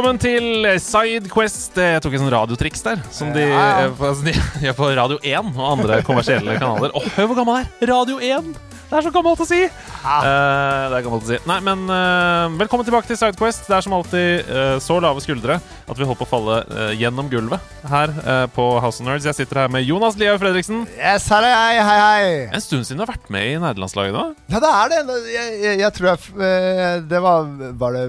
Velkommen til Sidequest. Jeg tok en sånn radiotriks der. Som de Ja, ja. eh, på- altså, gjør på Radio 1 og andre kommersielle kanaler. Åh, hør hvor gammel er! Radio 1! Det er så gammelt å si! Eh, det er gammelt å si. Nei, men eh, velkommen tilbake til Sidequest. Det er som alltid eh, så lave skuldre at vi holder på å falle eh, gjennom gulvet her eh, på House of Nerds. Jeg sitter her med Jonas Liau Fredriksen. Yes, her er jeg. Hei, hei. En stund siden du har vært med i nederlandslaget nå. Ja, det er det. Jeg, jeg, jeg tror jeg eh, Det var Var det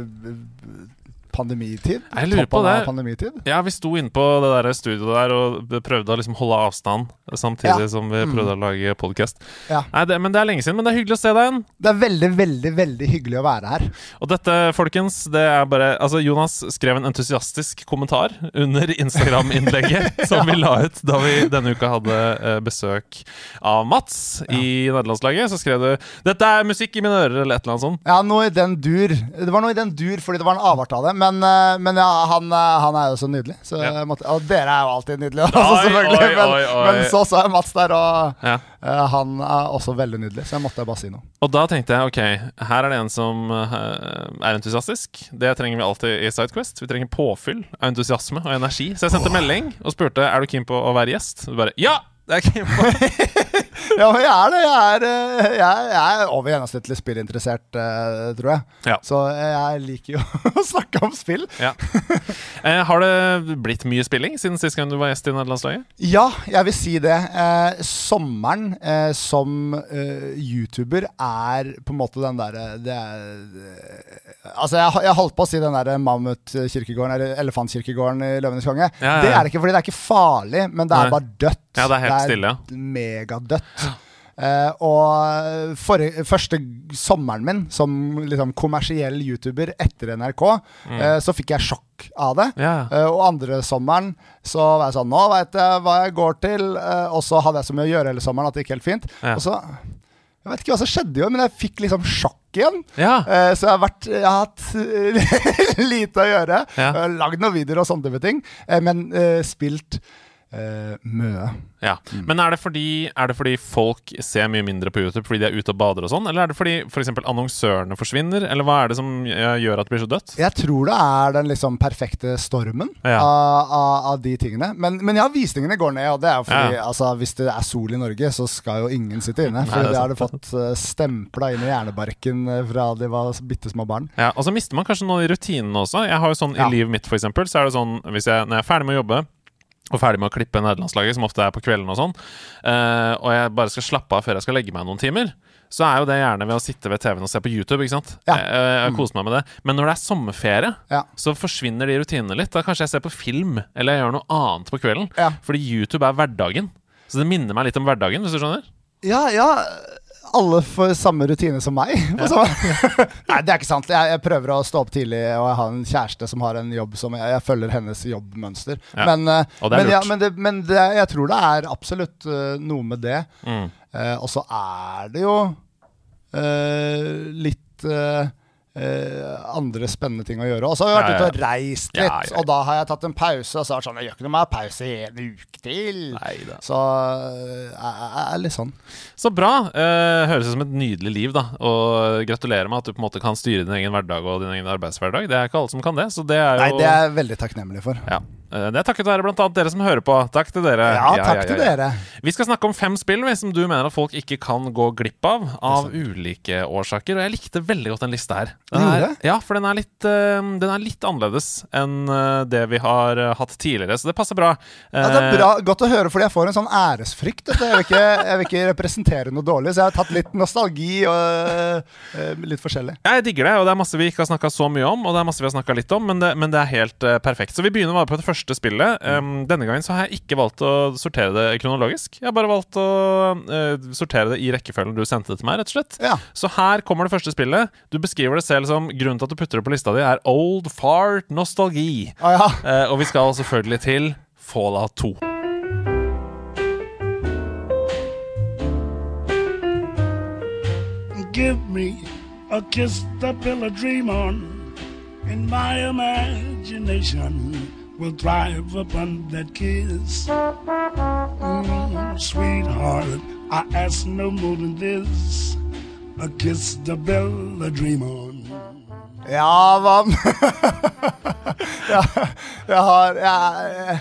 pandemitid? Jeg lurer på det. Pandemitid? Ja, vi sto inne på det der studioet der og prøvde å liksom holde avstand samtidig Ja. som vi prøvde å lage podkast. Ja. Nei, det, men det er lenge siden, men det er hyggelig å se deg igjen. Det er veldig, veldig veldig hyggelig å være her. Og dette, folkens, det er bare Altså, Jonas skrev en entusiastisk kommentar under Instagram-innlegget som vi la ut da vi denne uka hadde eh, besøk av Mats i nederlandslaget. Så skrev du 'Dette er musikk i mine ører', eller et eller annet sånt. Ja, noe i den dur. Det var noe i den dur fordi det var en avart av det. Men, eh, men ja, han, eh, han er jo så nydelig. Så Ja. måtte, og dere er jo alltid nydelige, også, Oi, selvfølgelig. oi, men, oi, oi. men så så jeg Mats der, og Ja. uh, han er også veldig nydelig. Så jeg måtte bare si noe. Og da tenkte jeg ok, her er det en som uh, er entusiastisk. Det trenger vi alltid i Sidequest. Vi trenger påfyll av entusiasme og energi. Så jeg sendte melding og spurte er du keen på å være gjest. Og du bare ja! Det er jeg keen på. Ja, men jeg er det. Jeg er, eh, jeg er, jeg er over gjennomsnittlig spillinteressert, eh, tror jeg. Ja. Så jeg liker jo å snakke om spill. Ja. Eh, har det blitt mye spilling siden sist gang du var gjest i nederlandslaget? Ja, jeg vil si det. Eh, sommeren eh, som eh, YouTuber er på en måte den derre det er, Altså, jeg, jeg holdt på å si den derre mammutkirkegården, eller elefantkirkegården i Løvenes konge. Ja, Det er det ikke fordi det er ikke farlig, men det er Nei. bare dødt. Ja, det er helt stille, Megadødt. Eh, og for, første sommeren min som liksom kommersiell YouTuber etter NRK, eh, så fikk jeg sjokk av det. Yeah. Eh, og andre sommeren så var jeg sånn Nå veit jeg hva jeg går til. eh, og så hadde jeg så mye å gjøre hele sommeren at det gikk helt fint. Yeah. Og så Jeg vet ikke hva som skjedde jo, men jeg fikk liksom sjokk igjen. Ja. Uh, så jeg har vært Jeg har hatt lite å gjøre. Ja. Uh, Lagd noen videoer og sånne type ting, Uh, men spilt eh, mye. ja. Men er det, fordi, er det fordi folk ser mye mindre på YouTube fordi de er ute og bader og sånn? Eller er det fordi f.eks. annonsørene forsvinner? Eller hva er det som eh, gjør at det blir så dødt? Jeg tror det er den liksom perfekte stormen Ja. av, av, av de tingene. Men, men ja, visningene går ned, og det er jo fordi Ja. altså, hvis det er sol i Norge, så skal jo ingen sitte inne. For det det har de fått uh, stempla inn i hjernebarken eh, fra de var bitte små barn. Ja, Og så mister man kanskje noe i rutinene også. Jeg har jo sånn. I livet mitt for eksempel, så er det sånn hvis jeg, når jeg er ferdig med å jobbe og ferdig med å klippe nederlandslaget, som ofte er på kvelden og sånn, uh, og jeg bare skal slappe av før jeg skal legge meg noen timer, så er jo det gjerne ved å sitte ved TV-en og se på YouTube. ikke sant? Ja. Jeg, jeg, jeg koser meg med det. Men når det er sommerferie, Ja. så forsvinner de rutinene litt. Da kanskje jeg ser på film, eller jeg gjør noe annet på kvelden. Ja. Fordi YouTube er hverdagen. Så det minner meg litt om hverdagen, hvis du skjønner? Ja, ja. Alle får samme rutine som meg. Ja. samme- Nei, det er ikke sant. Jeg, jeg prøver å stå opp tidlig, og jeg har en kjæreste som har en jobb som jeg, jeg følger hennes jobbmønster. Ja. Men, eh, men, ja, men, det, men det, jeg tror det er absolutt uh, noe med det. Mm. Uh, og så er det jo uh, litt andre spennende ting å gjøre. Og så har jeg vært Ja, ute og reist litt, ja, ja. og da har jeg tatt en pause. Og så har jeg sånn Jeg gjør ikke noe med pause i en uke til. Neida. Så eh, jeg er litt sånn. Så bra. Eh, høres ut som et nydelig liv, da. Og gratulerer med at du på en måte kan styre din egen hverdag og din egen arbeidshverdag. Det er ikke alle som kan det, så det er jo Nei, det er jeg veldig takknemlig for. ja. Eh, Det er takket være annet dere som hører på. Takk til dere. Ja, takk til dere. Vi skal snakke om fem spill som du mener at folk ikke kan gå glipp av av ulike årsaker. Og jeg likte veldig godt den lista her. Den er, ja, for den er, litt, eh, den er litt annerledes enn eh, det vi har hatt tidligere, så det passer bra. Ja, det er bra, Godt å høre, fordi jeg får en sånn æresfrykt. Jeg vil, ikke, jeg vil ikke representere noe dårlig, så jeg har tatt litt nostalgi og litt forskjellig. Jeg digger det, og det er masse vi ikke har snakka så mye om, og det er masse vi har snakka litt om, men det, men det er helt perfekt. Så vi begynner bare på det første første spillet. Um, denne gangen så har jeg ikke valgt å sortere det kronologisk. Jeg har bare valgt å uh, sortere det i rekkefølgen du sendte det til meg, rett og slett. Ja. Så her kommer det første spillet. Du beskriver det selv som grunnen til at du putter det på lista di, er old fart nostalgi. Ah, ja. Uh, og vi skal selvfølgelig til Fallout 2. Give me a kiss to build a dream on, in my imagination will thrive upon that kiss. Mm, sweetheart, I ask no more than this a kiss the bell, a dream on. Ja, mann. ja, jeg har jeg, jeg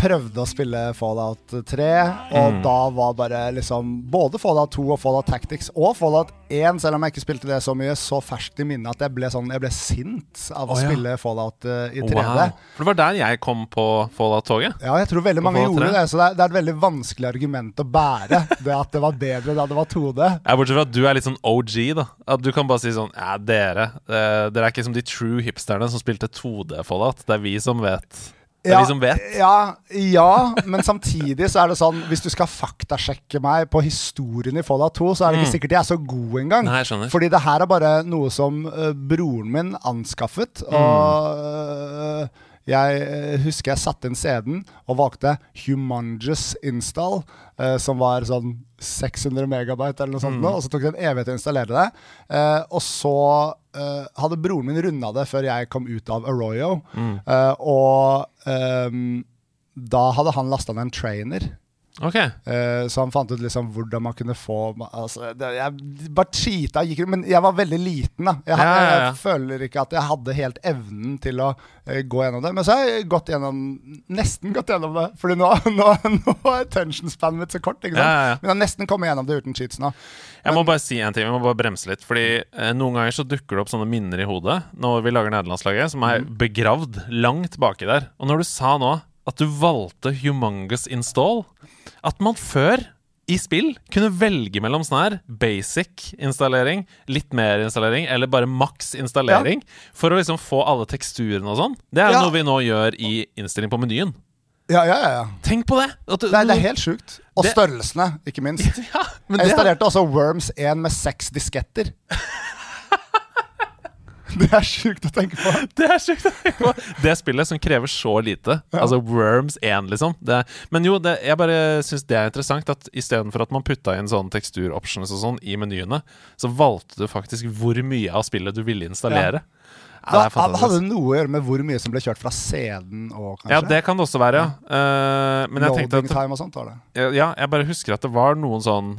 prøvde å spille Fallout 3, og da var bare liksom både Fallout 2 og Fallout Tactics og Fallout 1, selv om jeg ikke spilte det så mye, så ferskt i minnet at jeg ble sånn Jeg ble sint av å oh, ja. spille Fallout eh, i 3D. Wow. For det var der jeg kom på Fallout-toget. Ja, jeg tror veldig På mange gjorde det, så det er, det er et veldig vanskelig argument å bære. Det at det var bedre da det var 2D. Ja, Bortsett fra at du er litt sånn OG, da. At du kan bare si sånn Ja, dere. eh, dere er ikke som de true hipsterne som spilte 2D-Fallout. Det er vi som vet. Er vi som vet. Ja, ja, men samtidig så er det sånn Hvis du skal faktasjekke meg på historien i Fallout 2, så er det ikke sikkert jeg er så god engang. Mm. Nei, skjønner. Fordi det her er bare noe som uh, broren min anskaffet. Mm. Og uh, jeg eh, husker jeg satte inn CD-en og valgte Humongous Install, uh, som var sånn 600 megabyte eller noe sånt. Mm. nå, Og så tok det en evighet å installere det. Og så eh, hadde broren min runda det før jeg kom ut av Arroyo. Mm. uh, og um, da hadde han lasta ned en trainer. Ok. Uh, så han fant ut liksom hvordan man kunne få altså, det, Jeg bare cheata, gikk, men jeg var veldig liten. da Jeg, Ja, ja, ja. jeg føler ikke at jeg hadde helt evnen til å uh, gå gjennom det. Men så har jeg gått gjennom nesten gått gjennom det. Fordi nå, nå, nå er attention spanet mitt så kort. Men jeg har nesten kommet gjennom det uten cheats nå. Jeg må bare si en ting, jeg må bare bremse litt. Fordi uh, Noen ganger så dukker det opp sånne minner i hodet når vi lager nederlandslaget, som er begravd langt baki der. Og når du sa nå at du valgte Humongous Install At man før i spill kunne velge mellom sånn her basic installering, litt mer installering, eller bare maks installering, for å liksom få alle teksturene og sånn. Det er Ja. noe vi nå gjør i innstilling på menyen. Ja, ja, ja, ja. Tenk på det! Du- Det, er, det er helt sjukt. Og Det- størrelsene, ikke minst. ja, men Jeg det, installerte også Worms 1 med seks disketter. det er sjukt å tenke på. Det er sjukt å tenke på! Det spillet som krever så lite. Altså Worms 1, liksom. Det, men jo, det, jeg bare syns det er interessant at istedenfor at man putta inn sånne teksturoptions og sånn i menyene, så valgte du faktisk hvor mye av spillet du ville installere. Ja. Da, det hadde det noe å gjøre med hvor mye som ble kjørt fra CD-en? Ja, det kan det også være, ja. Uh, men jeg tenkte Loading at time og sånt var det. Ja, jeg bare husker at det var noen sånn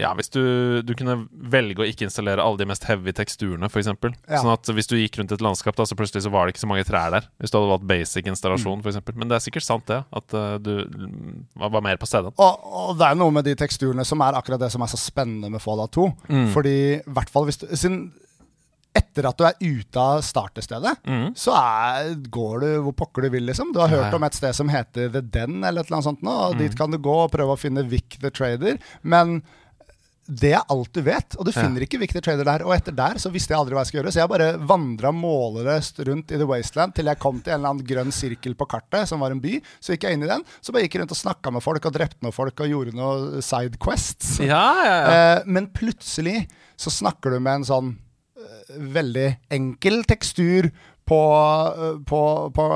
Ja, hvis du, du kunne velge å ikke installere alle de mest heavy teksturene, f.eks. Ja. Sånn at hvis du gikk rundt et landskap, da, så plutselig så var det ikke så mange trær der. Hvis du hadde valgt basic installasjon, Mm. eksempel Men det er sikkert sant, det. At eh, du var, var mer på stedet. Og, og det er noe med de teksturene som er akkurat det som er så spennende med Fallout 2. Mm. Fordi i hvert fall hvis du siden etter at du er ute av startestedet, så er, går du hvor pokker du vil, liksom. Du har Mm. Ja, hørt ja. om et sted som heter The Den, eller et eller annet sånt nå, og Mm. dit kan du gå og prøve å finne Vic the Trader. Men det er alt du vet, og du Ja. finner ikke Vic the Trader der. Og etter der så visste jeg aldri hva jeg skulle gjøre, så jeg bare vandra målløst rundt i The Wasteland til jeg kom til en eller annen grønn sirkel på kartet, som var en by. Så gikk jeg inn i den, så bare gikk jeg rundt og snakka med folk og drepte noen folk og gjorde noen sidequests. Ja, ja, ja. Eh, men plutselig så snakker du med en sånn veldig enkel tekstur på, på, på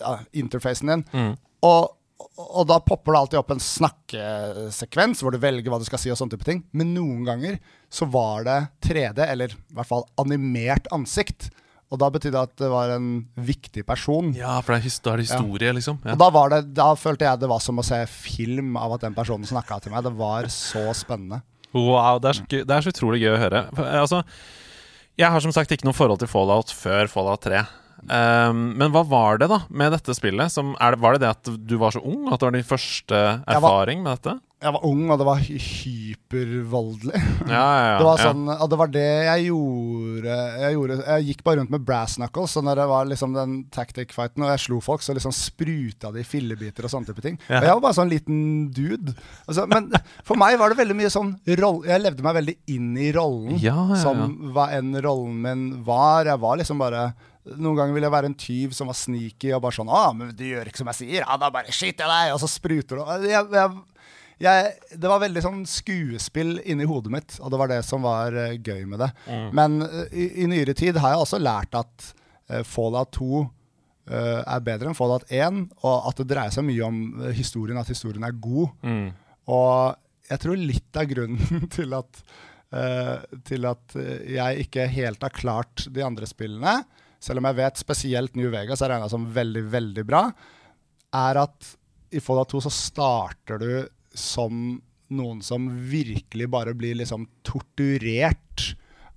ja, interfacen din. Mm. Og, og da popper det alltid opp en snakkesekvens hvor du velger hva du skal si. og sånne type ting Men noen ganger så var det 3D, eller i hvert fall animert ansikt. Og da betydde det at det var en viktig person. ja, for det er, da er det historie, liksom. Ja. Og da, var det, da følte jeg det var som å se film av at den personen snakka til meg. Det var så spennende. Wow, det er, så, det er så utrolig gøy å høre. Altså, jeg har som sagt ikke noe forhold til Fallout før Fallout 3. Um, men hva var det da med dette spillet? Som, er det, var det det at du var så ung? At det var din første erfaring med dette? Jeg var ung, og det var hypervoldelig. Ja, ja, ja. Det var sånn, og det var det jeg gjorde. Jeg, gjorde, jeg gikk bare rundt med brass knuckles. Og når det var liksom den tactic-fighten og jeg slo folk, så liksom spruta de fillebiter og sånne type ting. Og jeg var bare sånn liten dude. Altså, men for meg var det veldig mye sånn roll, Jeg levde meg veldig inn i rollen. Som hva enn rollen min var. Jeg var liksom bare Noen ganger ville jeg være en tyv som var sneaky og bare sånn ah, men du gjør ikke som jeg sier.' Ja, da bare skyter jeg deg, og så spruter du. Jeg, jeg, jeg, det var veldig sånn skuespill inni hodet mitt, og det var det som var uh, gøy med det. Men uh, i, i nyere tid har jeg også lært at uh, Fallout 2 eh, er bedre enn Fallout 1, og at det dreier seg mye om historien, at historien er god. Mm. Og jeg tror litt av grunnen til at, til at jeg ikke helt har klart de andre spillene, selv om jeg vet spesielt New Vegas er regna som veldig, veldig bra, er at i Fallout 2 så starter du som noen som virkelig bare blir liksom torturert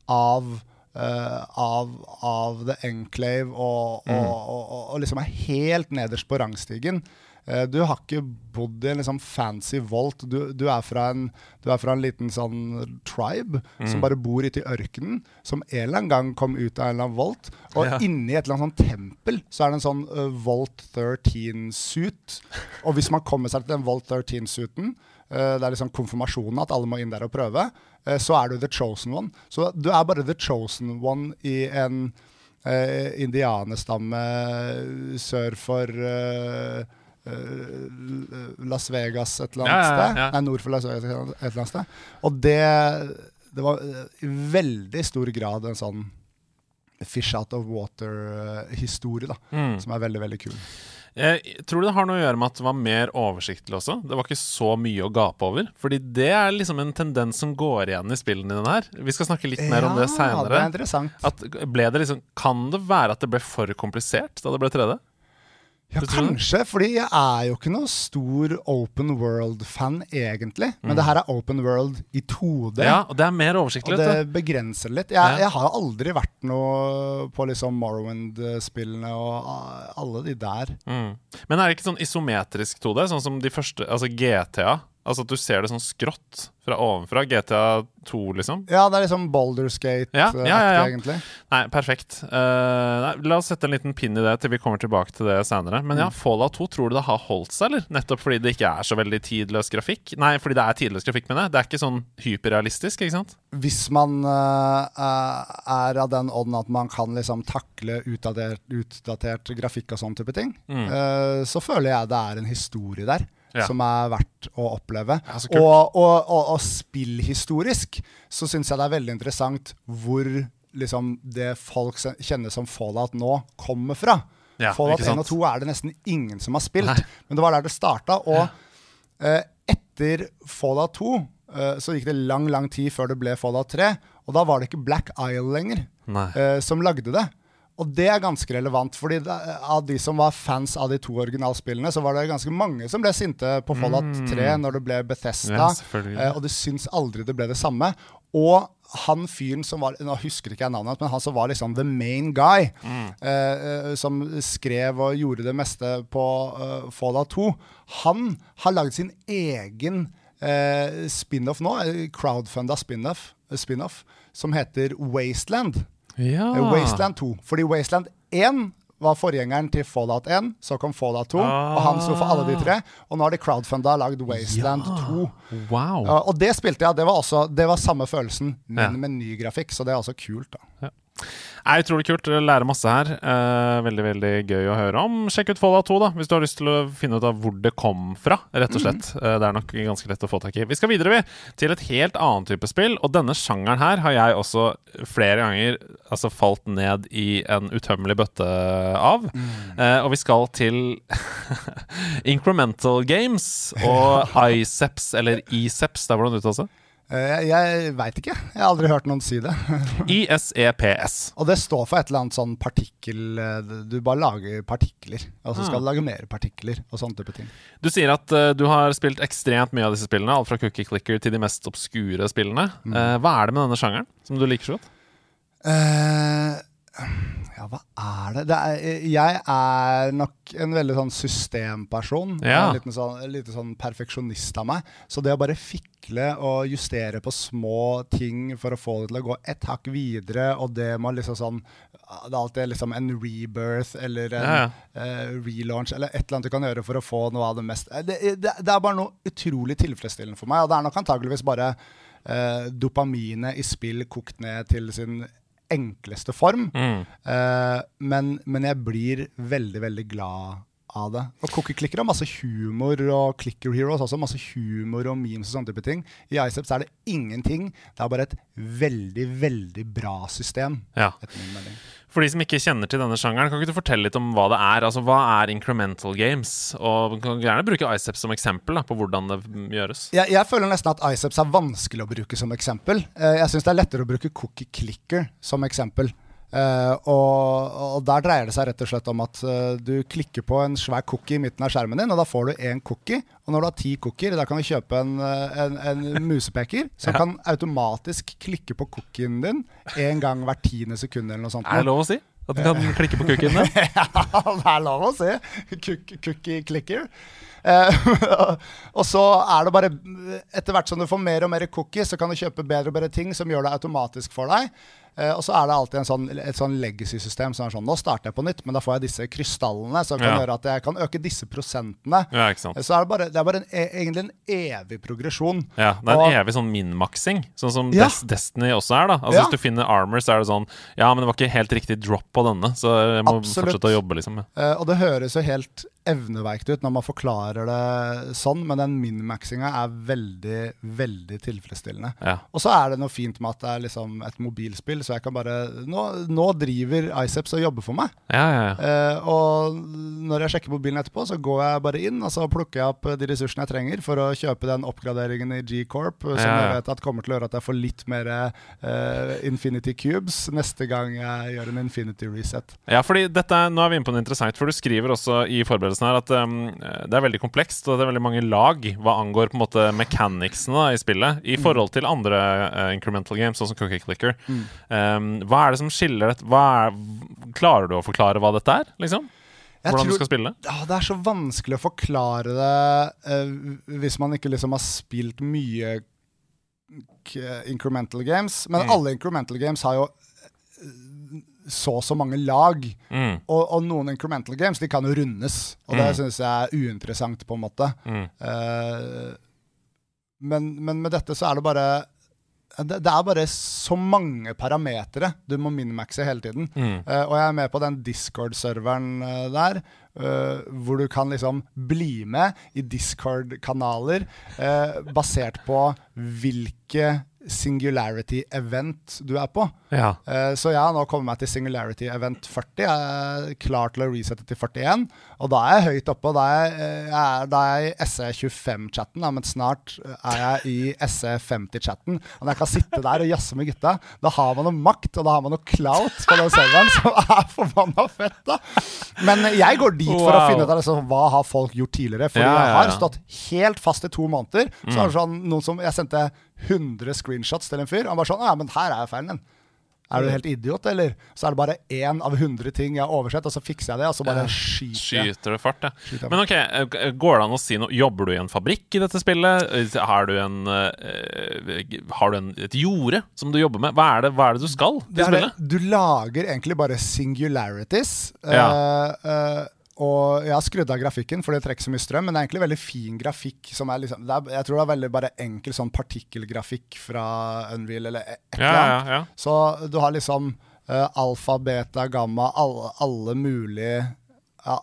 av Uh, av, av The Enclave og, og, og, og, og liksom er helt nederst på rangstigen. Eh, Du har ikke bodd i en liksom fancy volt. Du, du, er fra en, du er fra en liten sånn tribe som bare bor ute i ørkenen. Som en eller annen gang kom ut av en eller annen volt. Og Ja. inni et eller annet sånn tempel så er det en sånn uh, Volt 13-suit. Og hvis man kommer seg til den Volt 13-suiten, uh, det er liksom konfirmasjonen at alle må inn der og prøve, uh, så er du the chosen one. Så du er bare the chosen one i en uh, indianestamme sør for Las Vegas et eller annet Ja, ja, ja, ja. sted. Nei, nord for Las Vegas et eller annet sted. Og det, det var uh, i veldig stor grad en sånn fish out of water-historie, da. Mm. Som er veldig, veldig kul. Jeg tror det har noe å gjøre med at det var mer oversiktlig også. Det var ikke så mye å gape over. Fordi det er liksom en tendens som går igjen i spillene dine her. Vi skal snakke litt mer om det det seinere. er. At ble det liksom Kan det være at det ble for komplisert da det ble 3D? Ja, kanskje, fordi jeg er jo ikke noe stor open world-fan, egentlig. Men det her er open world i 2D. Mm. Ja, og det er mer oversiktlig. Og det begrenser litt. Jeg, Ja. jeg har aldri vært noe på liksom Morrowind-spillene og alle de der. Mm. Men er det ikke sånn isometrisk 2D, sånn som de første Altså GTA? Altså at du ser det sånn skrått fra ovenfra? GTA 2, liksom? Ja, det er liksom Boulderskate, Ja, ja, ja, ja. egentlig. Nei, perfekt. Uh, nei, la oss sette en liten pinn i det til vi kommer tilbake til det senere. Men Mm. ja, Fallout 2, tror du det har holdt seg, eller? Nettopp fordi det ikke er så veldig tidløs grafikk? Nei, fordi det er tidløs grafikk, mener jeg. Det er ikke sånn hyperrealistisk, ikke sant? Hvis man uh, er av den ånden at man kan liksom takle utdatert, utdatert grafikk og sånn type ting, eh, så føler jeg det er en historie der. Ja. Som er verdt å oppleve. Ja, og, og, og, og spillhistorisk så syns jeg det er veldig interessant hvor liksom det folk kjenner som Fallout nå, kommer fra. Ja, Fallout 1 og 2 er det nesten ingen som har spilt, Nei. men det var der det starta. Og eh, etter Fallout 2 eh, så gikk det lang, lang tid før det ble Fallout 3. Og da var det ikke Black Isle lenger eh, som lagde det. Og det er ganske relevant, fordi det, av de som var fans av de to originalspillene, så var det ganske mange som ble sinte på Fallout 3 når det ble Bethesda. Mm. Ja, eh, og de syns aldri det ble det samme. Og han fyren som var Nå husker ikke jeg navnet hans, men han som var liksom the main guy, Mm. eh, eh, som skrev og gjorde det meste på uh, Fallout 2, han har lagd sin egen eh, spin-off nå, crowdfunda spin-off, spin-off, som heter Wasteland. Ja. Eh, Wasteland 2. Fordi Wasteland 1 var forgjengeren til Fallout 1, så kom Fallout 2, og han sto for alle de tre. Og nå har de crowdfunda lagd Wasteland 2. Wow. Ja, og det spilte jeg. Det var, også, det var samme følelsen, men Ja. med ny grafikk. Så det er også kult. da Er utrolig kult. Lærer masse her. Eh, veldig veldig gøy å høre om. Sjekk ut Fallout 2 da, hvis du har lyst til å finne ut av hvor det kom fra. rett og slett. Eh, det er nok ganske lett å få tak i. Vi skal videre vi, til et helt annet type spill. Og denne sjangeren her har jeg også flere ganger altså, falt ned i en utømmelig bøtte av. Eh, og vi skal til Incremental Games og ICEPS, eller ICEPS, det er hvordan det uttales. Eh, Jeg, jeg veit ikke. Jeg har aldri hørt noen si det. ISEPS. Og det står for et eller annet sånn partikkel eh, Du bare lager partikler. Og så skal Ah. du lage mer partikler og sånne type ting. Du sier at uh, du har spilt ekstremt mye av disse spillene, alt fra Cookie Clicker til de mest obskure spillene. Eh, hva er det med denne sjangeren som du liker så godt? Eh, ja, hva er det? det er, jeg er nok en veldig sånn systemperson. Ja. Liten sånn, en sånn perfeksjonist av meg. Så det å bare fikle og justere på små ting for å få det til å gå ett hakk videre, og det må liksom sånn Det er alltid liksom en rebirth eller en Ja, uh, relaunch eller et eller annet du kan gjøre for å få noe av det mest Eh, Det, det, det er bare noe utrolig tilfredsstillende for meg, og det er nok antageligvis bare Uh, dopaminet i spill kokt ned til sin enkleste form. Mm. Uh, men, men jeg blir veldig, veldig glad av det. Og Cookie Clicker har masse humor, og Clicker Heroes også. Masse humor og memes og sånne type ting. I Iceps er det ingenting. Det er bare et veldig, veldig bra system. Ja. For de som ikke kjenner til denne sjangeren, kan ikke du fortelle litt om hva det er? Altså, Hva er incremental games? Og man kan gjerne bruke Iceps som eksempel da, på hvordan det gjøres. Jeg, jeg føler nesten at Iceps er vanskelig å bruke som eksempel. Eh, jeg syns det er lettere å bruke Cookie Clicker som eksempel. Eh, og, og der dreier det seg rett og slett om at uh, du klikker på en svær cookie i midten av skjermen din, og da får du én cookie. Og når du har ti cookier, da kan du kjøpe en, eh, en, en musepeker som Ja. kan automatisk klikke på cookien din en gang hvert tiende sekund eller noe sånt. Er det lov å si? At du kan klikke på din? Ja, det er lov å si. Cookie clicker. Uh, og så er det bare Etter hvert som du får mer og mer cookies, så kan du kjøpe bedre og bedre ting som gjør det automatisk for deg. Eh, og så er det alltid en sånn, et sånn legacy-system som er sånn Nå starter jeg på nytt, men da får jeg disse krystallene som kan Ja. gjøre at jeg kan øke disse prosentene. Ja, sant. Så er det bare, det er bare en, e- egentlig en evig progresjon. Ja, Det er Og- en evig sånn min-maksing, sånn som Ja. Des Destiny også er. da Altså. Hvis du finner armor, så er det sånn Ja, men det var ikke helt riktig drop på denne, så jeg må Absolutt. fortsette å jobbe, liksom. Eh, og det høres jo helt evneverkt ut når man forklarer det sånn, men den min-maxinga er veldig, veldig tilfredsstillende. Ja. Og så er det noe fint med at det er liksom et mobilspill, så jeg kan bare Nå, nå driver Iceps og jobber for meg. Ja, ja, ja. Eh, og når jeg sjekker mobilen etterpå, så går jeg bare inn og så plukker jeg opp de ressursene jeg trenger for å kjøpe den oppgraderingen i G-Corp, som Ja, ja. jeg vet at kommer til å gjøre at jeg får litt mer eh, Infinity Cubes neste gang jeg gjør en Infinity Reset. Ja, fordi dette er, Nå er vi inne på noe interessant, for du skriver også i forberedelsen her at um, det er veldig komplekst, og det er veldig mange lag hva angår på en måte mechanicsene i spillet, i forhold til andre uh, incremental games, sånn som Cookie Clicker. Um, hva er det som skiller dette? Er, klarer du å forklare hva dette er, liksom? Jeg Hvordan du skal spille? Ja, det er så vanskelig å forklare det uh, hvis man ikke liksom har spilt mye incremental games. Men Mm. alle incremental games har jo eh, så og så mange lag. Mm, Og, og noen incremental games de kan jo rundes, og det Mm. syns jeg er uinteressant, på en måte. mm. Uh, men, men med dette så er det bare det, det er bare så mange parametere du må minimaxe hele tiden. Mm. Uh, og jeg er med på den Discord-serveren uh, der, Uh, hvor du kan liksom bli med i Discord-kanaler eh, basert på hvilke singularity event du er på. Ja. Eh, så jeg har nå kommet meg til singularity event 40. Jeg er klar til å resette til 41. Og da er jeg høyt oppe. Og da er jeg, jeg da er jeg i SE25-chatten, men snart er jeg i SE50-chatten. Og når jeg kan sitte der og jazze med gutta, da har man noe makt, og da har man noe clout på den serveren som er forbanna fett, da. Men jeg går dit for å finne ut av liksom, hva har folk gjort tidligere. Fordi Ja, jeg har stått helt fast i to måneder. Så er det sånn noen som Jeg sendte 100 screenshots til en fyr. Han bare sånn Ja, men her er feilen din. Er du helt idiot, eller? Så er det bare én av 100 ting jeg har oversett, og så fikser jeg det, og så bare skyter. Skyter det fart, ja. Men ok, eh, går det an å si noe Jobber du i en fabrikk i dette spillet? Har du en eh, Har du en, et jorde som du jobber med? Hva er det, hva er det du skal i Det spillet? Du lager egentlig bare singularities. Ja. Uh, eh, og jeg har skrudd av grafikken, for det trekker så mye strøm. Men det er egentlig veldig fin grafikk. Som er liksom, er, jeg tror det er veldig bare enkel sånn partikkelgrafikk fra Unreal eller et eller annet. ja, ja. ja. Så du har liksom uh, alfa, beta, gamma, alle, alle mulige ja,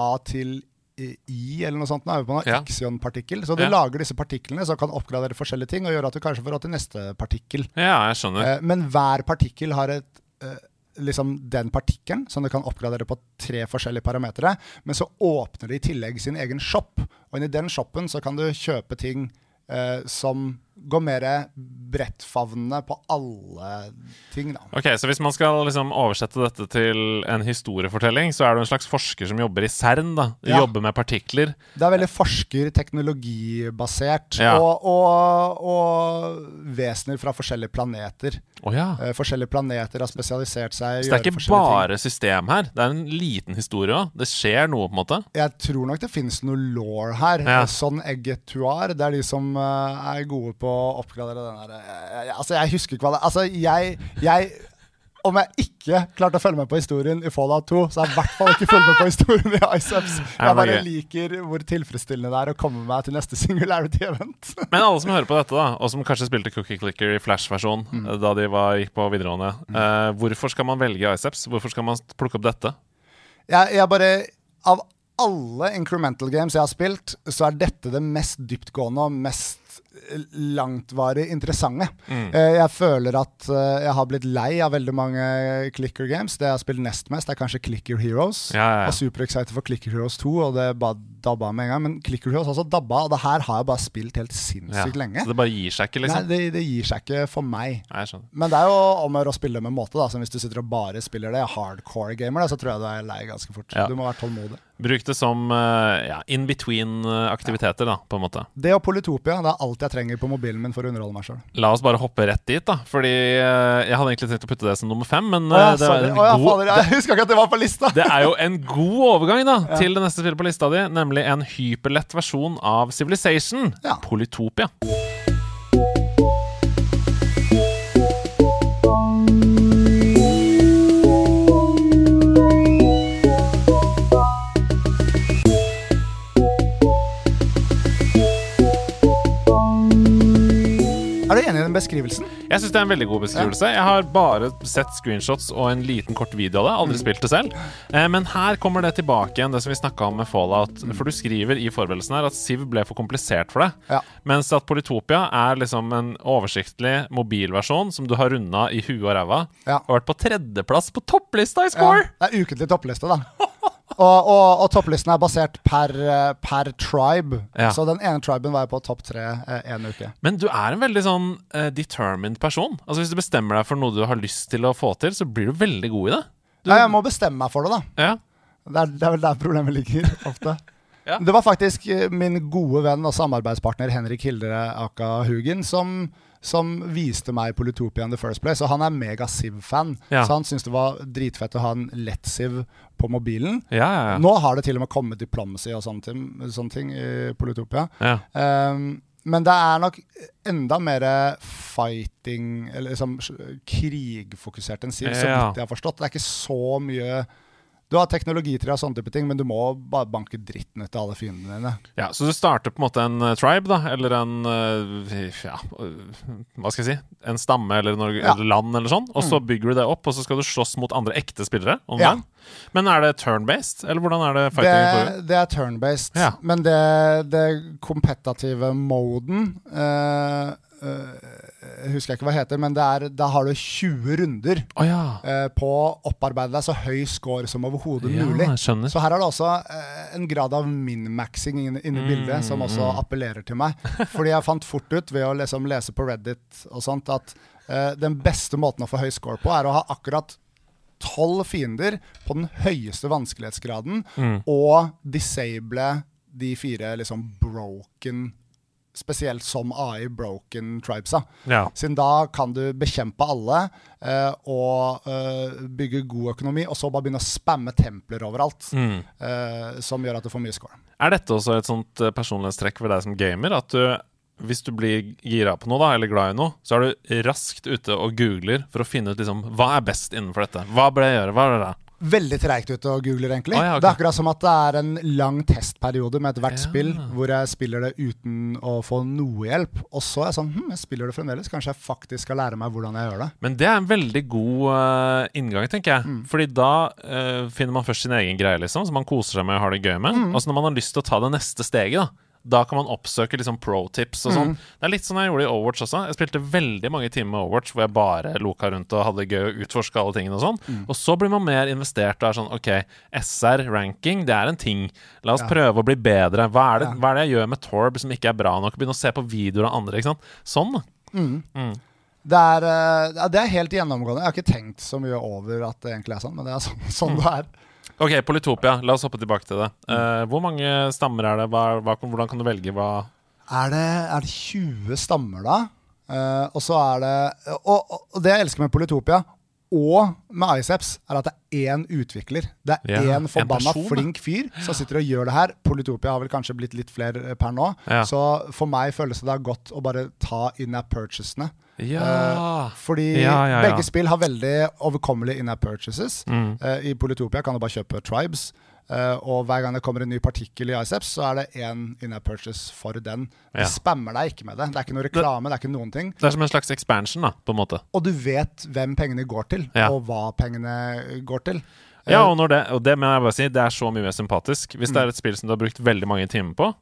A til I, eller noe sånt. Nå er vi på noe Ja. Ixion-partikkel. Så du lager disse partiklene som kan oppgradere forskjellige ting, og gjøre at du kanskje får råd til neste partikkel. Ja, jeg skjønner. Uh, men hver partikkel har et eh, liksom den partikkelen som du kan oppgradere på tre forskjellige parametere. Men så åpner de i tillegg sin egen shop, og inni den shoppen så kan du kjøpe ting eh, som går mer brettfavnende på alle ting, da. Ok, Så hvis man skal liksom oversette dette til en historiefortelling, så er du en slags forsker som jobber i CERN? da Ja. Jobber med partikler? Det er veldig forsker-teknologibasert, Ja. og, og, og vesener fra forskjellige planeter. Oh, ja. Eh, forskjellige planeter har spesialisert seg Så det er ikke bare ting. system her. Det er en liten historie òg. Det skjer noe, på en måte. Jeg tror nok det finnes noe law her. Sånn Eggetuar, det er de som eh, er gode på oppgradere den der eh, Altså, jeg husker ikke hva det Altså, jeg, jeg om jeg ikke klarte å følge med på historien i Fallout 2, så har jeg i hvert fall ikke fulgt med på historien i Iceps. Jeg bare er liker hvor tilfredsstillende det er å komme meg til neste singularity-event. Men alle som hører på dette, da og som kanskje spilte Cookie Clicker i Flash-versjon Mm. eh, da de var, gikk på videregående, eh, hvorfor skal man velge Iceps? Hvorfor skal man plukke opp dette? Jeg, jeg bare Av alle incremental games jeg har spilt, så er dette det mest dyptgående og mest eh, langtvarig interessante. Mm. Eh, Jeg føler at eh, jeg har blitt lei av veldig mange clicker games. Det jeg har spilt nest mest, er kanskje Clicker Heroes. Ja, ja, ja. Og superexcited for Clicker Heroes 2, og det bare dabba med en gang. Men Clicker Heroes også dabba, og det her har jeg bare spilt helt sinnssykt lenge. Så det bare gir seg ikke, Nei, liksom? det, det gir seg ikke for meg. Nei, jeg. Men det er jo om å gjøre å spille med måte. da Så Hvis du sitter og bare spiller det hardcore gamer, da, så tror jeg du er lei ganske fort. Ja. Du må være tålmodig. Bruk det som eh, ja, in between-aktiviteter, da, på en måte. Det og Polytopia det er alt jeg trenger på mobilen min for å underholde meg sjøl. La oss bare hoppe rett dit, da. Fordi eh, jeg hadde egentlig tenkt å putte det som nummer fem, men eh, det, var en god, fader, jeg huska ikke at det var på lista! det er jo en god overgang da til det neste spillet på lista di, nemlig en hyperlett versjon av Civilization, Ja. Polytopia. Den beskrivelsen? Jeg syns det er en veldig god beskrivelse. Jeg har bare sett screenshots og en liten kort video av det. Mm. Aldri spilt det selv. Eh, men her kommer det tilbake igjen, det som vi snakka om med Fallout. Mm. For du skriver i forberedelsen her at Siv ble for komplisert for deg. Ja. Mens at Politopia er liksom en oversiktlig mobilversjon som du har runda i huet og ræva. Ja. Og vært på tredjeplass på topplista i score! det er ukentlig toppliste, da. Og, og, og topplisten er basert per, eh, per tribe. Ja. Så den ene triben var jeg på topp tre eh, en uke. Men du er en veldig sånn uh, determined person. Altså Hvis du bestemmer deg for noe du har lyst til å få til, så blir du veldig god i det. Du, Ja, jeg må bestemme meg for det, da. ja. Det er, det er vel der problemet ligger, ofte. Ja. Det var faktisk min gode venn og samarbeidspartner Henrik Hildre Aka Hugen som, som viste meg Polytopia in the first place. Og han er mega-Siv-fan, Ja. så han syntes det var dritfett å ha en lett-Siv på mobilen. Ja, ja. Nå har det til og med kommet diplomacy og sånne ting, sånne ting i Polytopia. ja. Um, men det er nok enda mer fighting, eller liksom krigfokusert enn Siv, så vidt jeg har forstått. Det er ikke så mye Du har teknologitre og sånne type ting, men du må bare banke dritten ut av alle fiendene dine. Ja, Så du starter på en måte en eh, tribe, da, eller en eh, Ja, eh, hva skal jeg si? En stamme eller, en Ja. eller land eller sånn. Og så bygger du det opp, og så skal du slåss mot andre ekte spillere om Ja. Men er det turn-based, eller hvordan er det fighting? Det, det er turn-based, Ja. men det, det kompetative moden eh, eh, Husker jeg ikke hva det heter, men det er, da har du 20 runder oh, ja. eh, på å opparbeide deg så høy score som overhodet ja. mulig. Så her er det også eh, en grad av min-maxing inne, i Mm, bildet som også appellerer til meg. Fordi jeg fant fort ut ved å liksom lese på Reddit og sånt at den beste måten å få høy score på, er å ha akkurat tolv fiender på den høyeste vanskelighetsgraden, Mm. og disable de fire liksom broken Spesielt som AI broken tribesa. Ja. Siden da kan du bekjempe alle eh, og eh, bygge god økonomi, og så bare begynne å spamme templer overalt. Mm. eh, som gjør at du får mye score. Er dette også et sånt eh, personlighetstrekk ved deg som gamer? At du, hvis du blir gira på noe, da, eller glad i noe, så er du raskt ute og googler for å finne ut liksom, hva er best innenfor dette. Hva bør jeg gjøre? Hva er det da? Veldig treigt ute og googler, egentlig. Ah, ja, okay. Det er akkurat som at det er en lang testperiode med ethvert Ja. spill, hvor jeg spiller det uten å få noe hjelp. Og så er jeg sånn hm, jeg spiller det fremdeles. Kanskje jeg faktisk skal lære meg hvordan jeg gjør det. Men det er en veldig god uh, inngang, tenker jeg. Mm. Fordi da uh, finner man først sin egen greie, liksom, som man koser seg med og har det gøy med. Mm. Og så når man har lyst til å ta det neste steget, da da kan man oppsøke liksom pro-tips og sånn. Mm. Det er litt sånn jeg gjorde i Overwatch også. Jeg spilte veldig mange timer med Overwatch hvor jeg bare loka rundt og hadde det gøy og utforska alle tingene og sånn. Mm. Og så blir man mer investert og er sånn OK, SR-ranking, det er en ting. La oss Ja. prøve å bli bedre. Hva er, det, Ja. hva er det jeg gjør med Torb som ikke er bra nok? Begynne å se på videoer av andre, ikke sant. Sånn, Mm. Mm. Det er, eh, det er helt gjennomgående. Jeg har ikke tenkt så mye over at det egentlig er sånn, men det er sånn, sånn det er. Ok, Polytopia. La oss hoppe tilbake til det. Eh, hvor mange stammer er det? Hva, hva, hvordan kan du velge hva Er det, er det 20 stammer, da? Uh, og så er det og, og det jeg elsker med Polytopia, og med Iceps, er at det er én utvikler. Det er Ja, én en forbanna person, flink fyr som sitter og gjør det her. Politopia har vel kanskje blitt litt flere per nå. Ja. Så for meg føles det da godt å bare ta in-app purchasene. Ja. Fordi Ja, ja, ja. begge spill har veldig overkommelige in-app purchases. Mm. Uh, I Politopia kan du bare kjøpe Tribes. Eh, og hver gang det kommer en ny partikkel i Iceps, så er det én in-app purchase for den. De Ja. spammer deg ikke med det. Det er ikke noe reklame, det er ikke noen ting. Det er som en slags expansion, da, på en måte. Og du vet hvem pengene går til, Ja. og hva pengene går til. Ja, Eh, og, når det, og det si, det er så mye mer sympatisk. Hvis det er et spill som du har brukt veldig mange timer på,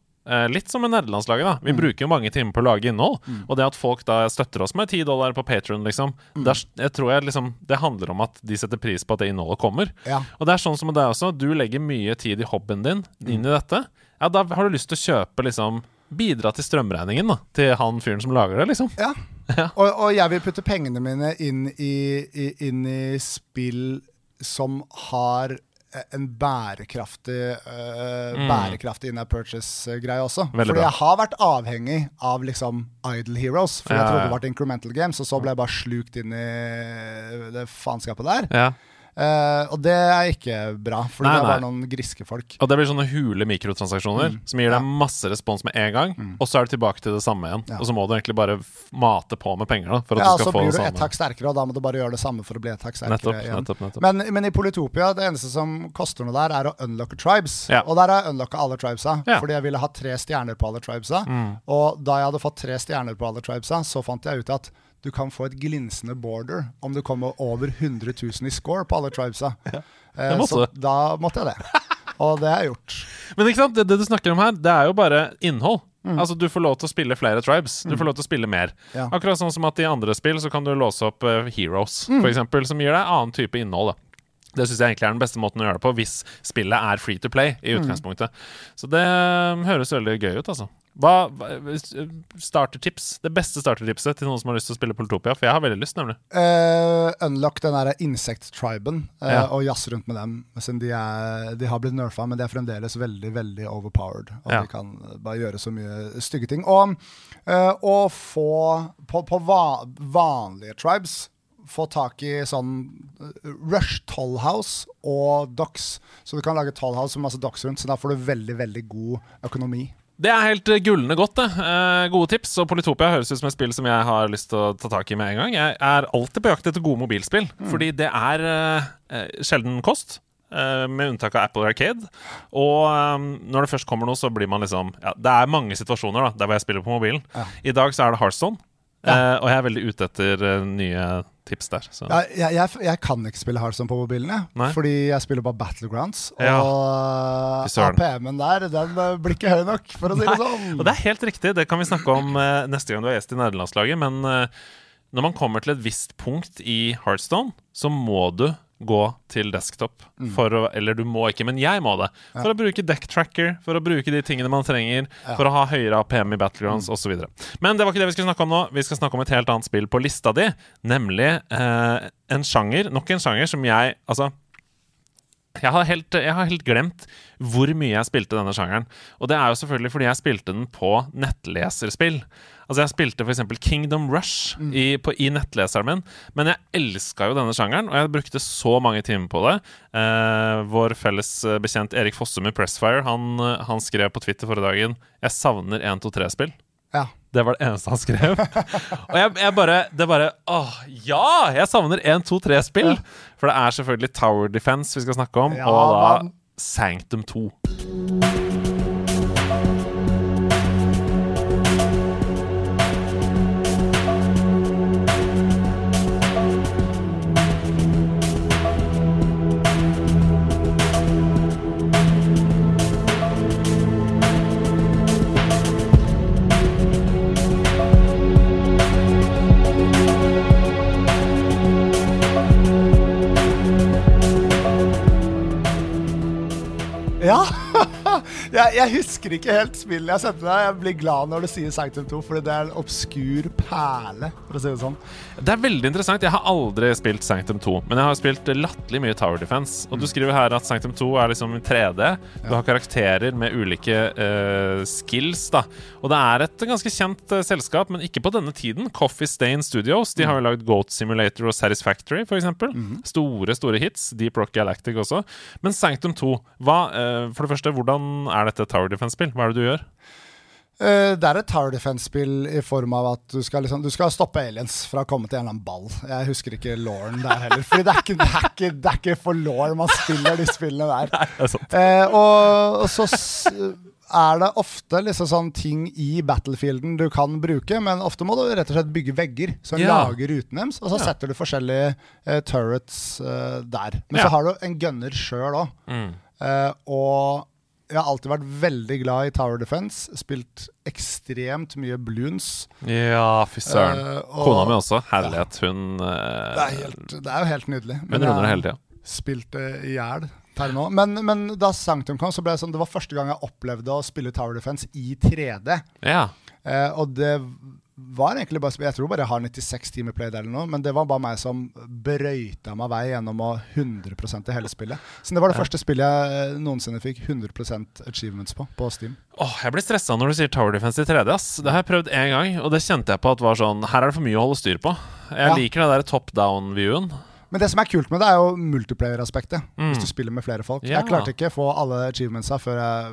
litt som med nederlandslaget, da. Vi bruker jo mange timer på å lage innhold. Og det at folk da støtter oss med 10 dollar på Patron, liksom, det, der, jeg tror jeg liksom, det handler om at de setter pris på at det innholdet kommer. Ja. Og det er sånn som med deg også. Du legger mye tid i hobbyen din inn i dette. Ja, da har du lyst til å kjøpe liksom Bidra til strømregningen da til han fyren som lager det, liksom. Ja. Og, og jeg vil putte pengene mine inn i, i, inn i spill som har eh, en bærekraftig uh, Bærekraftig in-app purchase-greie også. Mm. Veldig Fordi bra. jeg har vært avhengig av liksom Idle Heroes. For Ja, jeg trodde det var et incremental games, og så ble jeg bare slukt inn i det faenskapet der. Ja. Eh, og det er ikke bra, for det er bare noen griske folk. Og det blir sånne hule mikrotransaksjoner som gir deg masse respons med en gang, og så er du tilbake til det samme igjen. Ja. Og så må du egentlig bare mate på med penger da, for at Ja, du så skal få blir du ett samme. hakk sterkere, og da må du bare gjøre det samme for å bli ett hakk sterkere Nettopp, igjen. nettopp, nettopp. Men, men i Politopia, det eneste som koster noe der, er å unlocke tribes. Ja. Og der har jeg unlocka alle tribesa, Ja. Mm. fordi jeg ville ha tre stjerner på alle tribesa. Og da jeg hadde fått tre stjerner på alle tribesa, så fant jeg ut at du kan få et glinsende border om du kommer over 100 000 i score på alle tribesa. Ja. Så da måtte jeg det. Og det er gjort. Men ikke sant, det, det du snakker om her, det er jo bare innhold. Mm. Altså Du får lov til å spille flere tribes. Du får lov til å spille mer. Ja. Akkurat sånn som at i andre spill så kan du låse opp uh, Heroes, Mm. eksempel, som gir deg annen type innhold. da det syns jeg egentlig er den beste måten å gjøre det på, hvis spillet er free to play i Mm. utgangspunktet. Så det um, høres veldig gøy ut, altså. Hva, hva Startertips? Det beste startertipset til noen som har lyst til å spille Politopia? For jeg har veldig lyst, nemlig. Uh, unlock den der insekt-triben eh, Ja. og jazz rundt med dem. De, er, de har blitt nerfa, men de er fremdeles veldig veldig overpowered. Og Ja. de kan bare gjøre så mye stygge ting. Og uh, å få på, på va vanlige tribes få tak i sånn eh, Rush Tollhouse og Dox. Så du kan lage Tollhouse med masse Dox rundt, så da får du veldig, veldig god økonomi. Det er helt eh, gullende godt, det. Eh, gode tips. Og Politopia høres ut som et spill som jeg har lyst til å ta tak i med en gang. Jeg er alltid på jakt etter gode mobilspill, fordi det er eh, eh, sjelden kost. eh, med unntak av Apple Arcade. Og eh, når det først kommer noe, så blir man liksom ja, Det er mange situasjoner da der hvor jeg spiller på mobilen. Ja. I dag så er det Hearthstone, Ja. eh, og jeg er veldig ute etter nye tips der. Så. Ja, jeg, jeg, jeg kan ikke spille Hearthstone på mobilen, jeg. Nei. Fordi jeg spiller bare Battlegrounds. Ja. Og Fy. APM-en der, den eh, blir ikke høy nok, for å si det sånn. Og det er helt riktig, det kan vi snakke om uh, neste gang du er gjest i nederlandslaget. Men uh, når man kommer til et visst punkt i Heartstone, så må du gå til desktop. Mm. For å, eller du må ikke, men jeg må det. For å bruke deck tracker, for å bruke de tingene man trenger, for å ha høyere APM i Battlegrounds Mm. osv. Men det var ikke det vi skulle snakke om nå. Vi skal snakke om et helt annet spill på lista di, nemlig eh, en sjanger, nok en sjanger som jeg Altså jeg har, helt, jeg har helt glemt hvor mye jeg spilte denne sjangeren. Og det er jo selvfølgelig fordi jeg spilte den på nettleserspill. Altså Jeg spilte f.eks. Kingdom Rush i, på, i nettleseren min, men jeg elska jo denne sjangeren, og jeg brukte så mange timer på det. Eh, vår felles eh, bekjent Erik Fossum i Pressfire Han, eh, han skrev på Twitter forrige dagen 'Jeg savner 1-2-3-spill'. Ja. Det var det eneste han skrev. og jeg, jeg bare Det bare Åh, ja! Jeg savner 1, 2, 3-spill! For det er selvfølgelig Tower Defense vi skal snakke om, Ja, og da man. Sanctum 2. jeg, husker ikke helt spillet jeg sendte deg. Jeg blir glad når du sier Sanctum 2, fordi det er en obskur perle, for å si det sånn. Det er veldig interessant. Jeg har aldri spilt Sanctum 2, men jeg har spilt latterlig mye Tower Defense. Og du skriver her at Sanctum 2 er liksom i 3D. Du har karakterer med ulike uh, skills, da. Og det er et ganske kjent uh, selskap, men ikke på denne tiden. Coffee Stain Studios. De har jo lagd Goat Simulator og Satisfactory, f.eks. eksempel Store, store hits. Deep Rock Galactic også. Men Sanctum 2, hva, uh, for det første, hvordan er dette et Tower Defense-spill? Hva er det du gjør? Uh, det er et tower defense-spill i form av at du skal, liksom, du skal stoppe aliens fra å komme til en eller annen ball. Jeg husker ikke Lauren der heller. Fordi det er ikke, det er ikke, det er ikke for law man spiller de spillene der. Det er sant. Eh, og, og så er det ofte liksom sånn ting i battlefielden du kan bruke, men ofte må du rett og slett bygge vegger som yeah. lager ruten deres, og så yeah. setter du forskjellige uh, turrets uh, der. Men yeah. så har du en gunner sjøl òg. Mm. Eh, og jeg har alltid vært veldig glad i Tower Defense. Spilt ekstremt mye Bloons. Ja, fy søren. Uh, Kona mi også. Herlighet. Hun uh, Det er, helt, det er jo helt nydelig. Hun Men runder det hele tida. spilt det i hjel per nå. Men, men da Sanctum kom, så ble det sånn Det var første gang jeg opplevde å spille Tower Defense i 3D. Ja. Eh, og det var egentlig bare Jeg tror bare jeg har 96 timer play eller noe, men det var bare meg som brøyta meg vei gjennom å 100 i hele spillet. Så det var det første spillet jeg eh, noensinne fikk 100% achievements på, på Steam. Åh, Jeg blir stressa når du sier Tower Defense i 3D. ass Det har jeg prøvd én gang, og det kjente jeg på at var sånn Her er det for mye å holde styr på. Jeg Ja. liker den der top down-viewen. Men det som er kult med det, er jo multiplayer-aspektet. Mm. Hvis du spiller med flere folk. Ja. Jeg klarte ikke å få alle achievementsa før jeg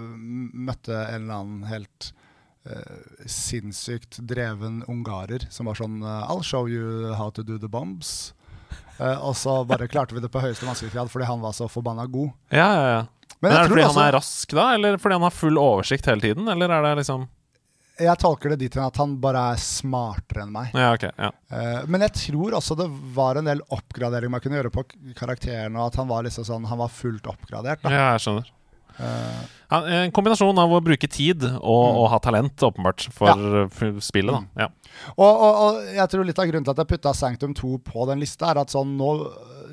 møtte en eller annen helt sinnssykt dreven ungarer som var sånn eh, I'll show you how to do the bombs. Eh, og så bare klarte vi det på høyeste vanskelighetsgrad fordi han var så forbanna god. Ja, ja, ja. Men, Men er det fordi også- han er rask da, eller fordi han har full oversikt hele tiden? Eller er det liksom Jeg tolker det dit hen at han bare er smartere enn meg. Ja, okay, ja Eh, men jeg tror også det var en del oppgradering man kunne gjøre på karakteren, og at han var liksom sånn Han var fullt oppgradert. Da. Ja, jeg skjønner. Eh, Ja, en kombinasjon av å bruke tid og å ha talent, åpenbart, for, Ja. spillet. da ja. Og, og, og jeg tror litt av grunnen til at jeg putta Sanctum 2 på den lista, er at sånn nå,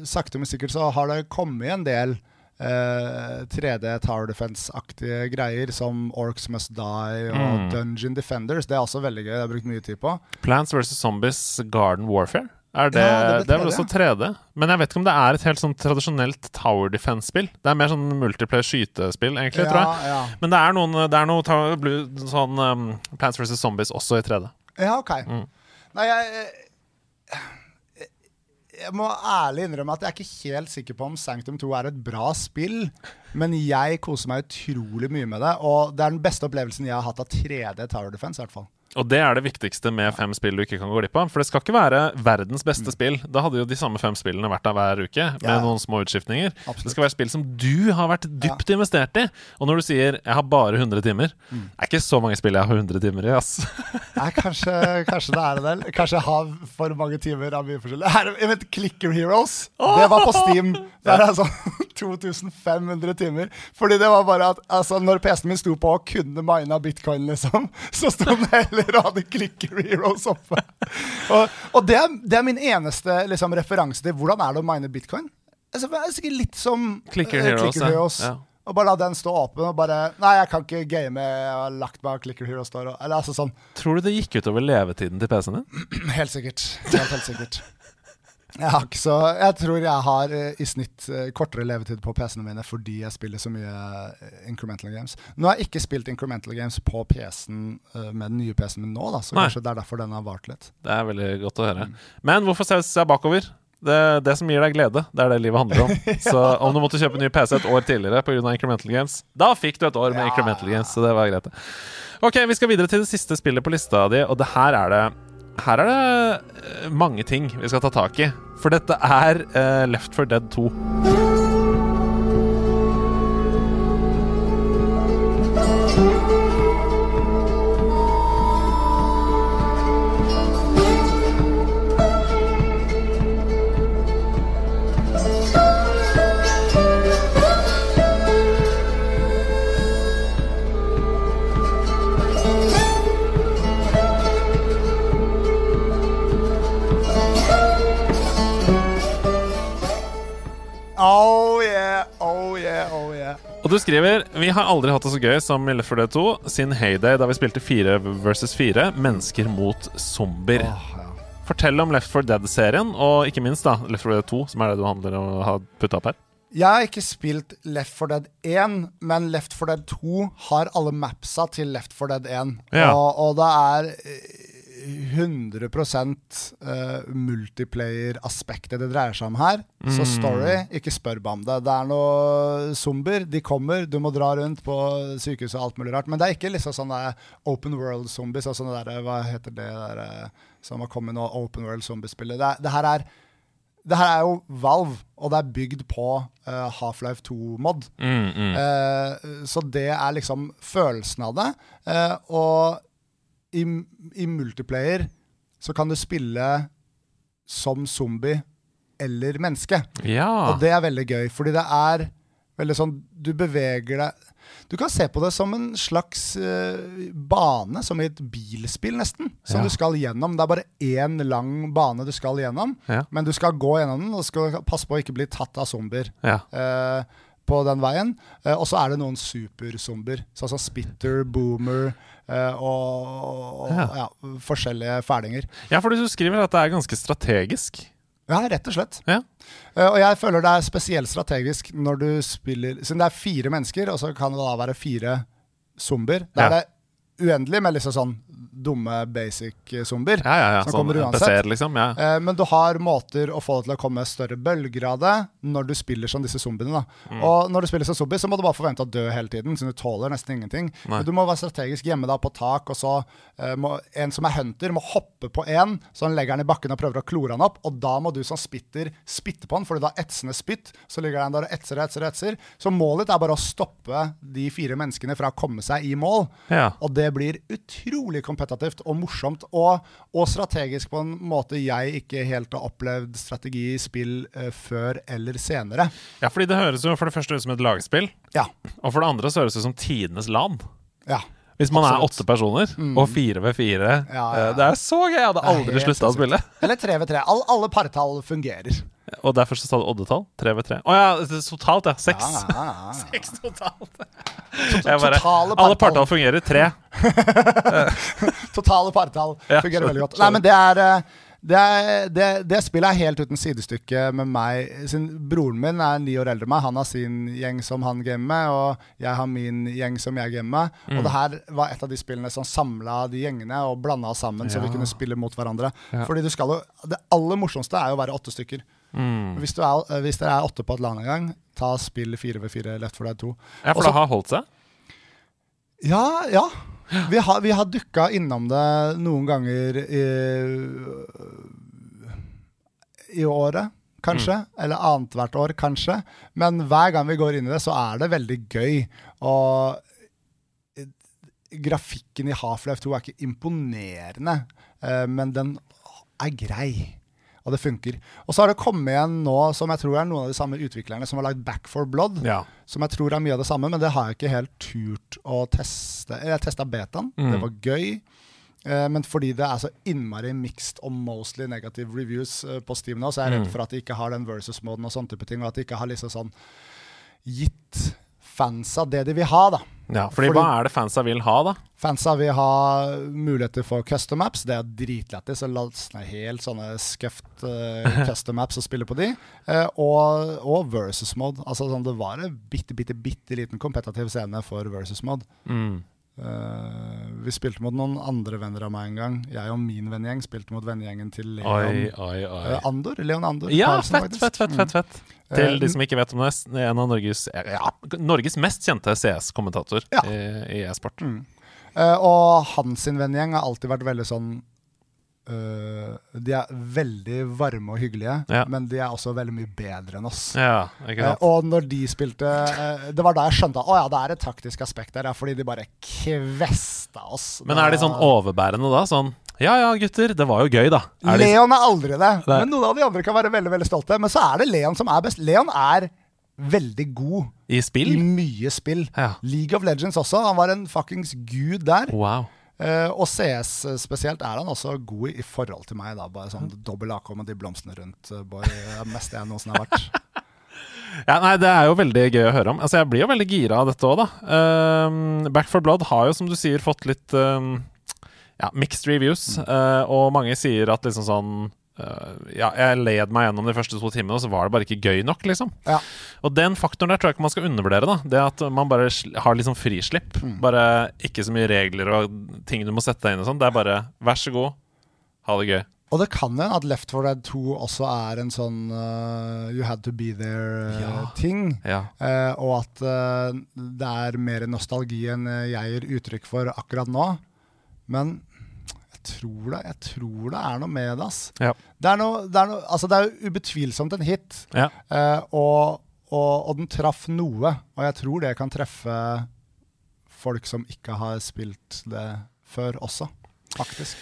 sakte, men sikkert, så har det kommet en del eh, 3D Tower Defense-aktige greier, som Orcs Must Die og Mm. Dungeon Defenders. Det er også veldig gøy. Det har jeg brukt mye tid på. Plants vs. Zombies Garden Warfare. Er det, Ja, det er vel 3D. også 3D. Men jeg vet ikke om det er et helt sånn tradisjonelt Tower Defense-spill. Det er mer sånn multiplayer skytespill, egentlig, tror jeg. ja. Men det er noen Det er noe sånn um, Plants vs. Zombies også i 3D. ja, ok. Mm. Nei, jeg, jeg jeg må ærlig innrømme at jeg er ikke helt sikker på om Sanctum 2 er et bra spill, men jeg koser meg utrolig mye med det. Og det er den beste opplevelsen jeg har hatt av 3D Tower Defense, i hvert fall. Og det er det viktigste med fem spill du ikke kan gå glipp av. For det skal ikke være verdens beste spill. Da hadde jo de samme fem spillene vært der hver uke, med Mm. Ja. noen små utskiftninger. Absolutt. Det skal være spill som du har vært dypt investert i. Og når du sier 'jeg har bare 100 timer', Mm. det er ikke så mange spill jeg har 100 timer i, ass. Nei, kanskje, kanskje det er en del. Kanskje jeg har for mange timer av mye forskjellig. Her, jeg vet, Clicker Heroes, det var på Steam. Det er altså 2500 timer. Fordi det var bare at altså, når PC-en min sto på og kunne mina bitcoin, liksom, så sto den heller og hadde Clicker oppe. Og, og det, er, det er min eneste liksom, referanse til hvordan er det å mine bitcoin. Altså, det er sikkert litt som Clicker uh, Heroes, Clicker. Heroes. Ja. Og bare la den stå åpen og bare Nei, jeg kan ikke game. Jeg har lagt meg Clicker Heroes står og Eller altså sånn Tror du det gikk utover levetiden til PC-en din? Helt sikkert. Helt, helt sikkert. Jeg har ikke så Jeg tror jeg har eh, i snitt eh, kortere levetid på PC-ene mine fordi jeg spiller så mye eh, incremental games. Nå har jeg ikke spilt incremental games på PC-en med den nye PC-en min nå, da, så Nei. kanskje det er derfor den har vart litt. Det er veldig godt å Mm. høre. Men hvorfor se seg bakover? Det, det som gir deg glede, det er det livet handler om. Så om du måtte kjøpe ny PC et år tidligere pga. Incremental Games, da fikk du et år med Ja. Incremental Games, så det var greit. Ok, vi skal videre til det siste spillet på lista di, og det her er det her er det eh, mange ting vi skal ta tak i. For dette er eh, Left for Dead 2. Og du skriver Vi har aldri hatt det så gøy som i Left 4 Dead 2 sin heyday da vi spilte fire versus fire, mennesker mot zombier. Oh, ja. Fortell om Left 4 Dead-serien, og ikke minst da Left 4 Dead 2, som er det du handler om å ha putta opp her. Jeg har ikke spilt Left 4 Dead 1, men Left 4 Dead 2 har alle mapsa til Left 4 Dead 1. Ja. Og, og det er eh, 100 uh, multiplayer-aspektet det dreier seg om her. Så Mm. story, ikke spør meg om det. Det er noe zombier, de kommer, du må dra rundt på sykehuset og alt mulig rart. Men det er ikke liksom sånn open world zombies, altså hva heter det der eh, som har kommet nå, open world zombiespillet. Det, det her er det her er jo Valve, og det er bygd på uh, Half-Life 2-mod. Mm, mm. uh, så det er liksom følelsen av det. Uh, og i, i multiplayer så kan du spille som zombie eller menneske. Ja. Og det er veldig gøy, fordi det er veldig sånn Du beveger deg Du kan se på det som en slags uh, bane, som i et bilspill, nesten. Som Ja. du skal gjennom. Det er bare én lang bane du skal gjennom, Ja. men du skal gå gjennom den og skal passe på å ikke bli tatt av zombier ja. Uh, på den veien. Uh, og så er det noen superzombier, sånn som Spitter, Boomer og, og Ja. ja, forskjellige ferdinger. ja, for du skriver at det er ganske strategisk. Ja, rett og slett. Ja. Uh, og jeg føler det er spesielt strategisk når du spiller Siden det er fire mennesker, og så kan det da være fire zombier. Da Ja. er det uendelig med liksom sånn dumme basic eh, zombier. Ja, ja, ja. Som Sånn kommer uansett. NPC-er, liksom. Ja. Eh, men du har måter å få det til å komme større bølger av det når du spiller som disse zombiene. da. Mm. Og når du spiller som zombie, så må du bare forvente å dø hele tiden, så du tåler nesten ingenting. Nei. Du må være strategisk hjemme da på tak, og så eh, må en som er hunter, må hoppe på en, så han legger den i bakken og prøver å klore han opp, og da må du som spitter spitte på han, fordi da etsende spytt, så ligger den der og etser og etser og etser. Så målet ditt er bare å stoppe de fire menneskene fra å komme seg i mål. Ja. Og det blir utrolig kompetitivt og morsomt, og, og strategisk på en måte jeg ikke helt har opplevd strategi i spill uh, før eller senere. ja, fordi det høres jo for det første ut som et lagspill, Ja. og for det andre så høres det ut som tidenes LAN. ja. Hvis man er åtte personer, og fire ved fire Ja, ja, eh. Det er så gøy! Jeg hadde aldri slutta å spille. Eller tre ved tre. All, alle partall fungerer. Og derfor så sa du oddetall. Tre ved tre. Å ja, totalt, ja. Seks. Ja, ja, ja. Seks totalt. Bare, alle partall. fungerer. Tre. Totale partall fungerer veldig godt. Nei, men det er eh, det, det, det spillet er helt uten sidestykke med meg. Sin, broren min er ni år eldre enn meg. Han har sin gjeng som han gamer med, og jeg har min gjeng som jeg gamer med. Mm. Og det her var et av de spillene som samla de gjengene og blanda oss sammen, så vi kunne spille mot hverandre. Ja. Fordi jo Det aller morsomste er jo å være åtte stykker. Mm. Hvis, du er, hvis dere er åtte på et land en gang, ta spill fire ved fire lett for deg to. Ja, for Også- det har holdt seg. Ja, ja. Vi har, vi har dukka innom det noen ganger i, i året, kanskje. Eller annethvert år, kanskje. Men hver gang vi går inn i det, så er det veldig gøy. Og eh, grafikken i Half-Life 2 er ikke imponerende, eh, men den er grei. Og det funker. Og så har det kommet igjen nå, som jeg tror er noen av de samme utviklerne som har lagd Back for Blood Ja. som jeg tror er mye av det samme, men det har jeg ikke helt turt å teste. Jeg testa betaen, Mm. det var gøy. Eh, men fordi det er så innmari mixed og mostly negative reviews eh, på Steam nå, så er jeg redd Mm. for at de ikke har den versus-moden og sånne type ting, og at de ikke har liksom sånn gitt fansa det de vil ha, da. Ja. Fordi, Fordi- hva er det fansa vil ha, da? Fansa vil ha muligheter for custom apps. Det er dritlættis å laste ned helt sånne skuffed uh, custom apps og spille på de. Uh, og, og versus mode. Altså sånn, det var en bitte, bitte, bitte liten kompetativ scene for versus mode. Mm. Eh, vi spilte mot noen andre venner av meg en gang. Jeg og min vennegjeng spilte mot vennegjengen til Leon Oi, oi, oi. Uh, Andor. Leon Andor. Ja, Carlsen, fett, fett, fett, fett, fett. mm. Til de som ikke vet om det, er en av Norges, ja, Norges mest kjente CS-kommentator Ja. i, i e-sport. Mm. Uh, og hans vennegjeng har alltid vært veldig sånn eh, De er veldig varme og hyggelige, Ja. men de er også veldig mye bedre enn oss. Ja, ikke sant? og når de spilte uh, Det var da jeg skjønte at å ja, det er et taktisk aspekt der, fordi de bare kvesta oss. Men er de sånn overbærende da? Sånn Ja ja, gutter, det var jo gøy, da. Er Leon er aldri det, det. men noen av de andre kan være veldig veldig stolte. Men så er det Leon som er best. Leon er veldig god I spill. i mye spill. League of Legends også. Han var en fuckings gud der. Wow. Eh, og CS spesielt er han også god i i forhold til meg. da Bare sånn dobbel AK med de blomstene rundt. eh, Boy, det er jeg noensinne har vært. Ja, nei, Det er jo veldig gøy å høre om. Altså, Jeg blir jo veldig gira av dette òg, da. Uh, Back for Blood har jo, som du sier, fått litt ja, mixed reviews. eh, og mange sier at liksom sånn eh, Ja, jeg led meg gjennom de første to timene, og så var det bare ikke gøy nok, liksom. Ja. Og den faktoren der tror jeg ikke man skal undervurdere. da Det at man bare har liksom frislipp. Mm. Bare ikke så mye regler og ting du må sette deg inn i sånn. Det er bare vær så god, Ha det gøy. Og det kan hende at Left 4 Dead 2 også er en sånn uh, you had to be there-ting. Ja. Uh, og at uh, det er mer nostalgi enn jeg gir uttrykk for akkurat nå. Men tror det, jeg tror det er noe med det. ass. Ja. Det, er noe, det, er noe, altså det er jo ubetvilsomt en hit, Ja. og, og, og den traff noe. Og jeg tror det kan treffe folk som ikke har spilt det før også, faktisk.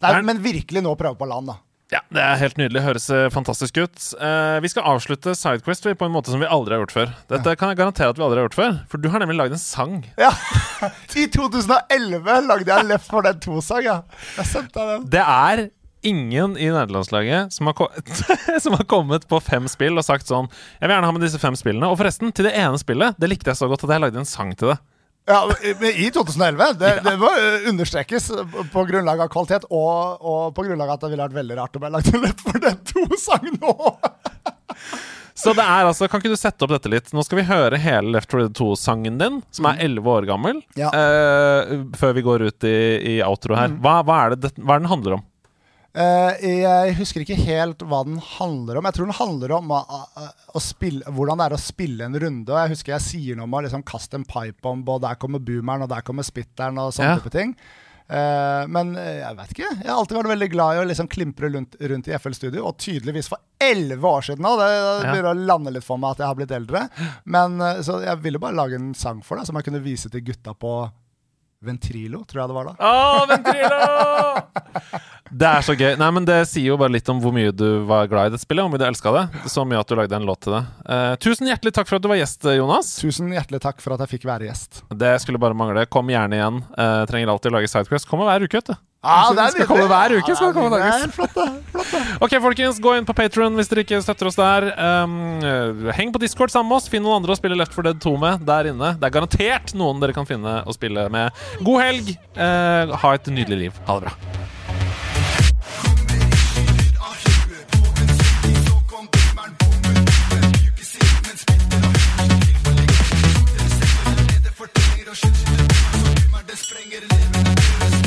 Det Er- men virkelig nå prøve på land, da. Ja, Det er helt nydelig. Høres eh, fantastisk ut. Eh, vi skal avslutte Sidequest på en måte som vi aldri har gjort før. Dette kan jeg garantere at vi aldri har gjort før, for du har nemlig lagd en sang. Ja, I 2011 lagde jeg en Left for Dead 2-sang. Ja. Jeg sendte den. Det er ingen i nederlandslaget som har, som har kommet på fem spill og sagt sånn Jeg vil gjerne ha med disse fem spillene. Og forresten, til det ene spillet, det likte jeg så godt at jeg lagde en sang til det. Ja, men I 2011. Det, det må understrekes på grunnlag av kvalitet, og, og på grunnlag av at det ville vært veldig rart om jeg lagde en Left 4 Dead 2-sang nå. Så det er altså, Kan ikke du sette opp dette litt? Nå skal vi høre hele Left 4 2-sangen din, som er 11 år gammel, Ja. uh, før vi går ut i, i outro her. Hva, hva, er det, det- hva er den handler om? Eh, jeg husker ikke helt hva den handler om. Jeg tror den handler om å, å, spille, hvordan det er å spille en runde. Og jeg husker jeg sier noe om å liksom kaste en pipebomb, og der kommer boomeren, og der kommer spitteren, og sånne Ja. type ting. Eh, men eh, jeg vet ikke. Jeg har alltid vært veldig glad i å liksom klimpre rundt, rundt i FL Studio, og tydeligvis for elleve år siden nå. Det, det begynner å lande litt for meg at jeg har blitt eldre. Men Så jeg ville bare lage en sang for deg, som jeg kunne vise til gutta på Ventrilo, tror jeg det var da. Å, Ventrilo! Det er så gøy. Nei, men Det sier jo bare litt om hvor mye du var glad i det spillet. Hvor mye du elska det. Så mye at du lagde en låt til det. Eh, tusen hjertelig takk for at du var gjest, Jonas. Tusen hjertelig takk for at jeg fikk være gjest. Det skulle bare mangle. Kom gjerne igjen. Eh, trenger alltid å lage Sidequest. Kommer hver uke, vet du. Ja, det skal komme hver uke. Skal komme det er flott, det. Ok, folkens, gå inn på Patron hvis dere ikke støtter oss der. Um, eh, heng på Discord sammen med oss. Finn noen andre å spille Left 4 Dead 2 med der inne. Det er garantert noen dere kan finne å spille med. God helg. Uh, ha et nydelig liv. Ha det bra. og det sprenger levende.